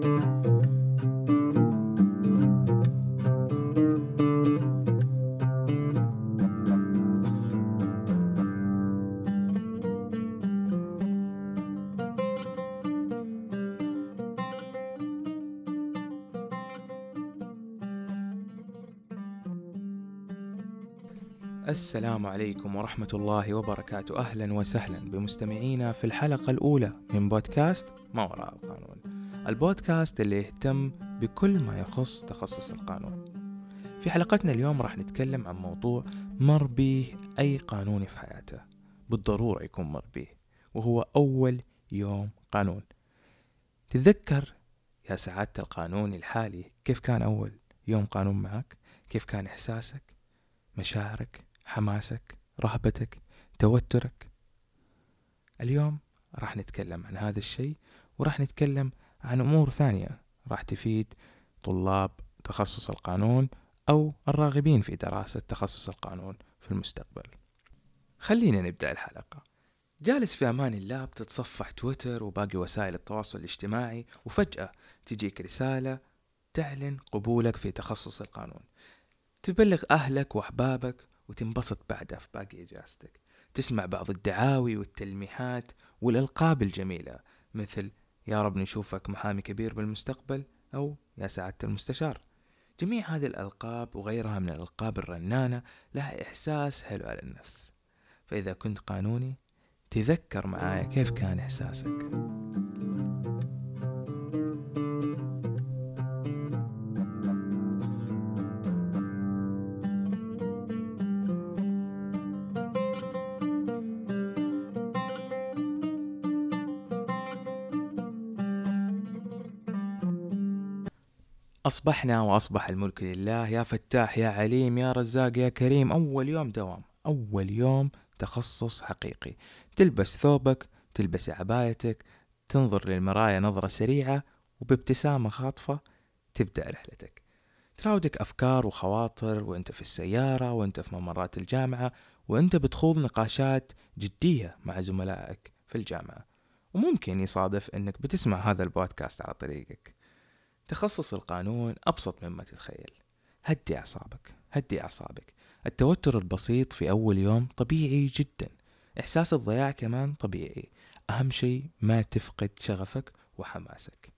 السلام عليكم ورحمة الله وبركاته. أهلا وسهلا بمستمعينا في الحلقة الأولى من بودكاست ما وراء القانون. البودكاست اللي يهتم بكل ما يخص تخصص القانون. في حلقتنا اليوم راح نتكلم عن موضوع مر به أي قانوني في حياته. بالضرورة يكون مر به وهو أول يوم قانون. تتذكر يا سعادة القانوني الحالي كيف كان أول يوم قانون معك؟ كيف كان إحساسك؟ مشاعرك؟ حماسك؟ رهبتك؟ توترك؟ اليوم راح نتكلم عن هذا الشيء وراح نتكلم عن أمور ثانية. راح تفيد طلاب تخصص القانون أو الراغبين في دراسة تخصص القانون في المستقبل. خلينا نبدأ الحلقة. جالس في أمان الله بتتصفح تويتر وباقي وسائل التواصل الاجتماعي وفجأة تجيك رسالة تعلن قبولك في تخصص القانون. تبلغ أهلك وأحبابك وتنبسط بعدها في باقي إجازتك. تسمع بعض الدعاوي والتلميحات والألقاب الجميلة مثل يا رب نشوفك محامي كبير بالمستقبل أو يا سعادة المستشار. جميع هذه الألقاب وغيرها من الألقاب الرنانة لها إحساس حلو على النفس. فإذا كنت قانوني تذكر معايا كيف كان إحساسك. أصبحنا وأصبح الملك لله. يا فتاح يا عليم يا رزاق يا كريم أول يوم دوام أول يوم تخصص حقيقي. تلبس ثوبك تلبس عبايتك تنظر للمراية نظرة سريعة وبابتسامة خاطفة تبدأ رحلتك. تراودك أفكار وخواطر وأنت في السيارة وأنت في ممرات الجامعة وأنت بتخوض نقاشات جدية مع زملائك في الجامعة. وممكن يصادف أنك بتسمع هذا البودكاست على طريقك. تخصص القانون أبسط مما تتخيل. هدي أعصابك هدي أعصابك. التوتر البسيط في أول يوم طبيعي جدا. إحساس الضياع كمان طبيعي. أهم شيء ما تفقد شغفك وحماسك.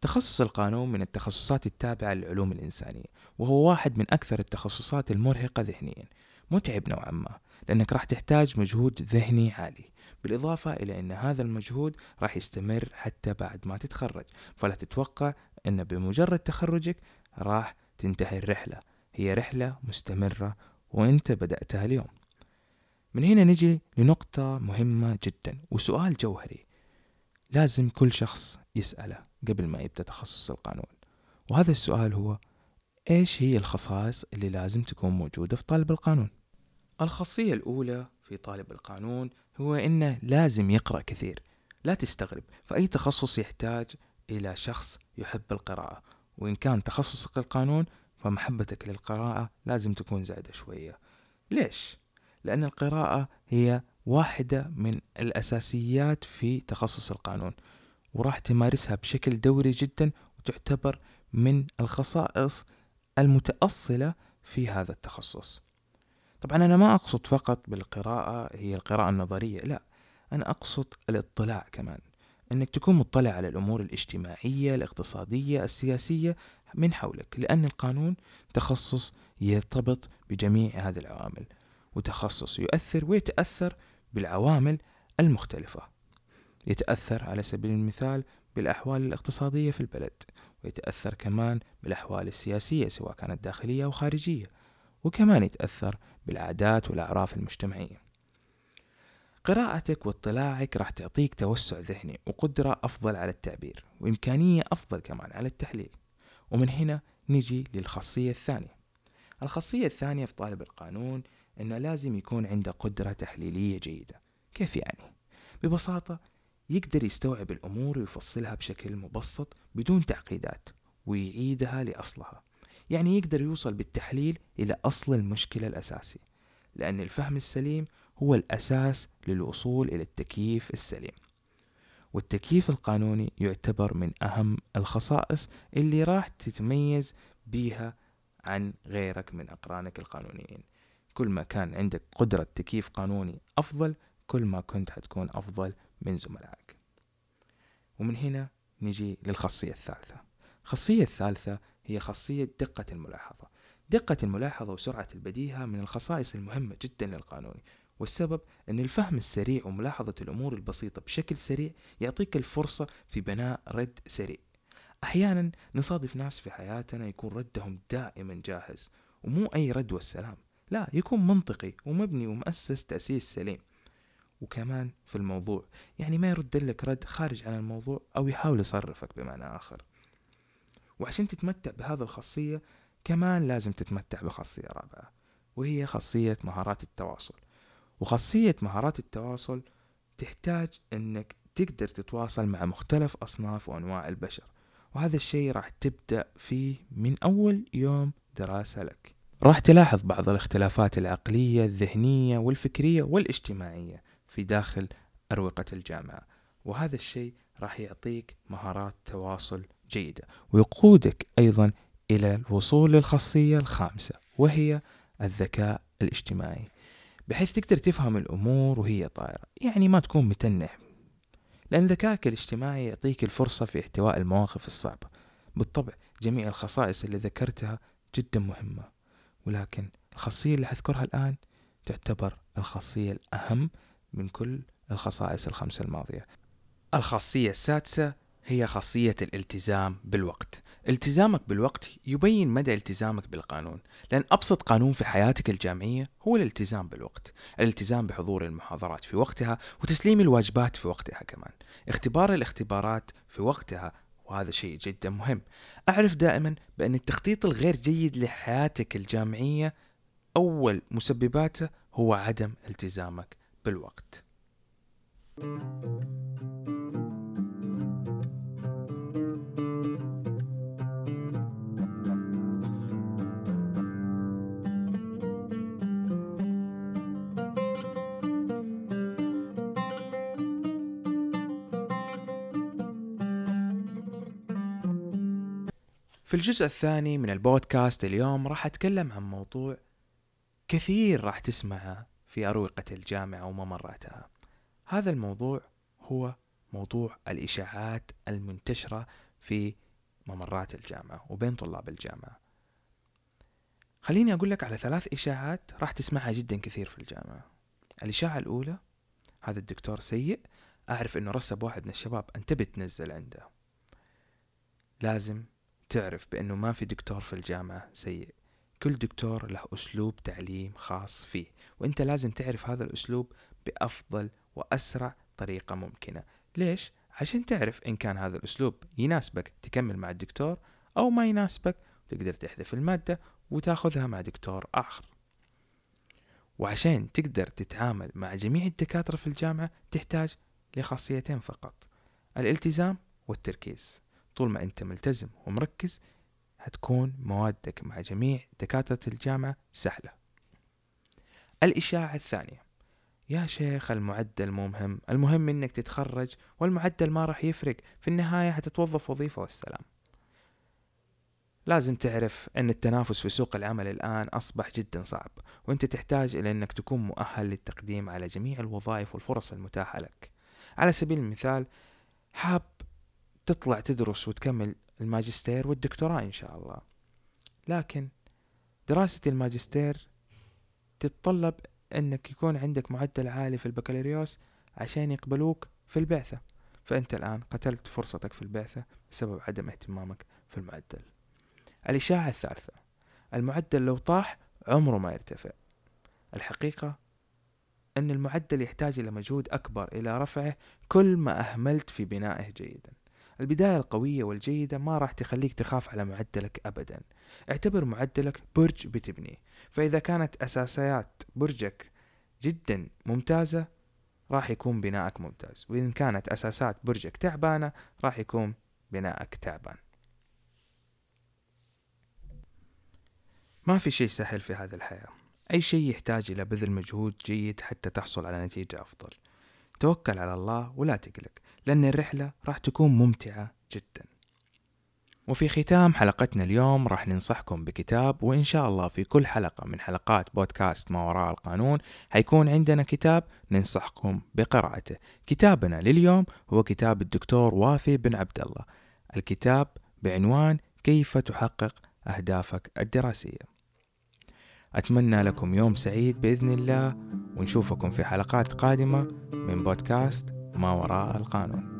تخصص القانون من التخصصات التابعة للعلوم الإنسانية وهو واحد من أكثر التخصصات المرهقة ذهنيا. متعب نوعا ما لأنك راح تحتاج مجهود ذهني عالي. بالإضافة إلى أن هذا المجهود راح يستمر حتى بعد ما تتخرج فلا تتوقع أن بمجرد تخرجك راح تنتهي الرحلة. هي رحلة مستمرة وأنت بدأتها اليوم. من هنا نجي لنقطة مهمة جدا وسؤال جوهري. لازم كل شخص يسأله قبل ما يبدأ تخصص القانون. وهذا السؤال هو إيش هي الخصائص اللي لازم تكون موجودة في طالب القانون؟ الخاصية الأولى في طالب القانون هو إنه لازم يقرأ كثير لا تستغرب. فأي تخصص يحتاج إلى شخص يحب القراءة. وإن كان تخصصك القانون فمحبتك للقراءة لازم تكون زايدة شوية. ليش؟ لأن القراءة هي واحدة من الأساسيات في تخصص القانون وراح تمارسها بشكل دوري جدا وتعتبر من الخصائص المتأصلة في هذا التخصص. طبعا أنا ما أقصد فقط بالقراءة هي القراءة النظرية لا أنا أقصد الاطلاع كمان. أنك تكون مطلع على الأمور الاجتماعية الاقتصادية السياسية من حولك لأن القانون تخصص يرتبط بجميع هذه العوامل وتخصص يؤثر ويتأثر بالعوامل المختلفة. يتأثر على سبيل المثال بالأحوال الاقتصادية في البلد ويتأثر كمان بالأحوال السياسية سواء كانت داخلية أو خارجية وكمان يتأثر بالعادات والأعراف المجتمعية. قراءتك واطلاعك راح تعطيك توسع ذهني وقدرة أفضل على التعبير وإمكانية أفضل كمان على التحليل. ومن هنا نجي للخاصية الثانية. الخاصية الثانية في طالب القانون أنه لازم يكون عنده قدرة تحليلية جيدة. كيف يعني؟ ببساطة يقدر يستوعب الأمور ويفصلها بشكل مبسط بدون تعقيدات ويعيدها لأصلها. يعني يقدر يوصل بالتحليل إلى أصل المشكلة الأساسي لأن الفهم السليم هو الأساس للوصول إلى التكييف السليم. والتكييف القانوني يعتبر من أهم الخصائص اللي راح تتميز بيها عن غيرك من أقرانك القانونيين. كل ما كان عندك قدرة تكييف قانوني أفضل كل ما كنت حتكون أفضل من زملائك. ومن هنا نجي للخاصية الثالثة. الخاصية الثالثة هي خاصية دقة الملاحظة. دقة الملاحظة وسرعة البديهة من الخصائص المهمة جدا للقانوني. والسبب أن الفهم السريع وملاحظة الأمور البسيطة بشكل سريع يعطيك الفرصة في بناء رد سريع. أحيانا نصادف ناس في حياتنا يكون ردهم دائما جاهز ومو أي رد والسلام. لا يكون منطقي ومبني ومؤسس تأسيس سليم. وكمان في الموضوع يعني ما يرد لك رد خارج عن الموضوع أو يحاول يصرفك بمعنى آخر. وعشان تتمتع بهذه الخاصية كمان لازم تتمتع بخاصية رابعة وهي خاصية مهارات التواصل. وخاصية مهارات التواصل تحتاج إنك تقدر تتواصل مع مختلف أصناف وأنواع البشر وهذا الشيء راح تبدأ فيه من أول يوم دراسة لك. راح تلاحظ بعض الاختلافات العقلية الذهنية والفكرية والاجتماعية في داخل أروقة الجامعة وهذا الشيء راح يعطيك مهارات تواصل جيدة ويقودك أيضا إلى الوصول للخاصية الخامسة وهي الذكاء الاجتماعي. بحيث تقدر تفهم الأمور وهي طائرة يعني ما تكون متنح. لأن ذكائك الاجتماعي يعطيك الفرصة في احتواء المواقف الصعبة. بالطبع جميع الخصائص اللي ذكرتها جدا مهمة. ولكن الخاصية اللي حذكرها الآن تعتبر الخاصية الأهم من كل الخصائص الخمسة الماضية. الخاصية السادسة هي خاصية الالتزام بالوقت. التزامك بالوقت يبين مدى التزامك بالقانون لأن أبسط قانون في حياتك الجامعية هو الالتزام بالوقت الالتزام بحضور المحاضرات في وقتها وتسليم الواجبات في وقتها كمان. اختبار الاختبارات في وقتها وهذا شيء جدا مهم. أعرف دائما بأن التخطيط الغير جيد لحياتك الجامعية أول مسبباته هو عدم التزامك بالوقت. في الجزء الثاني من البودكاست اليوم راح أتكلم عن موضوع كثير راح تسمعه في أروقة الجامعة وممراتها هذا الموضوع هو موضوع الإشاعات المنتشرة في ممرات الجامعة وبين طلاب الجامعة. خليني أقول لك على ثلاث إشاعات راح تسمعها جدا كثير في الجامعة. الإشاعة الأولى هذا الدكتور سيء أعرف أنه رسب واحد من الشباب أنت بتنزل عنده. لازم تعرف بأنه ما في دكتور في الجامعة سيء. كل دكتور له أسلوب تعليم خاص فيه وأنت لازم تعرف هذا الأسلوب بأفضل وأسرع طريقة ممكنة. ليش؟ عشان تعرف إن كان هذا الأسلوب يناسبك تكمل مع الدكتور أو ما يناسبك تقدر تحذف المادة وتاخذها مع دكتور آخر. وعشان تقدر تتعامل مع جميع الدكاترة في الجامعة تحتاج لخاصيتين فقط الالتزام والتركيز. طول ما أنت ملتزم ومركز هتكون موادك مع جميع دكاترة الجامعة سهلة. الإشاعة الثانية. يا شيخ المعدل مو مهم المهم إنك تتخرج والمعدل ما راح يفرق. في النهاية حتتوظف وظيفة والسلام. لازم تعرف إن التنافس في سوق العمل الآن أصبح جدا صعب وأنت تحتاج إلى إنك تكون مؤهل للتقديم على جميع الوظائف والفرص المتاحة لك. على سبيل المثال حاب تطلع تدرس وتكمل الماجستير والدكتوراه إن شاء الله. لكن دراسة الماجستير تتطلب أنك يكون عندك معدل عالي في البكالوريوس عشان يقبلوك في البعثة. فأنت الآن قتلت فرصتك في البعثة بسبب عدم اهتمامك في المعدل. الإشاعة الثالثة المعدل لو طاح عمره ما يرتفع. الحقيقة أن المعدل يحتاج إلى مجهود أكبر إلى رفعه كل ما أهملت في بنائه جيدا. البداية القوية والجيدة ما راح تخليك تخاف على معدلك أبدا. اعتبر معدلك برج بتبنيه فإذا كانت أساسيات برجك جدا ممتازة راح يكون بناءك ممتاز. وإن كانت أساسات برجك تعبانة راح يكون بناءك تعبان. ما في شيء سهل في هذه الحياة. أي شيء يحتاج إلى بذل مجهود جيد حتى تحصل على نتيجة أفضل. توكل على الله ولا تقلق. لأن الرحلة راح تكون ممتعة جدا. وفي ختام حلقتنا اليوم راح ننصحكم بكتاب وإن شاء الله في كل حلقة من حلقات بودكاست ما وراء القانون حيكون عندنا كتاب ننصحكم بقراءته. كتابنا لليوم هو كتاب الدكتور وافي بن عبد الله الكتاب بعنوان كيف تحقق أهدافك الدراسية. أتمنى لكم يوم سعيد بإذن الله ونشوفكم في حلقات قادمة من بودكاست ما وراء القانون.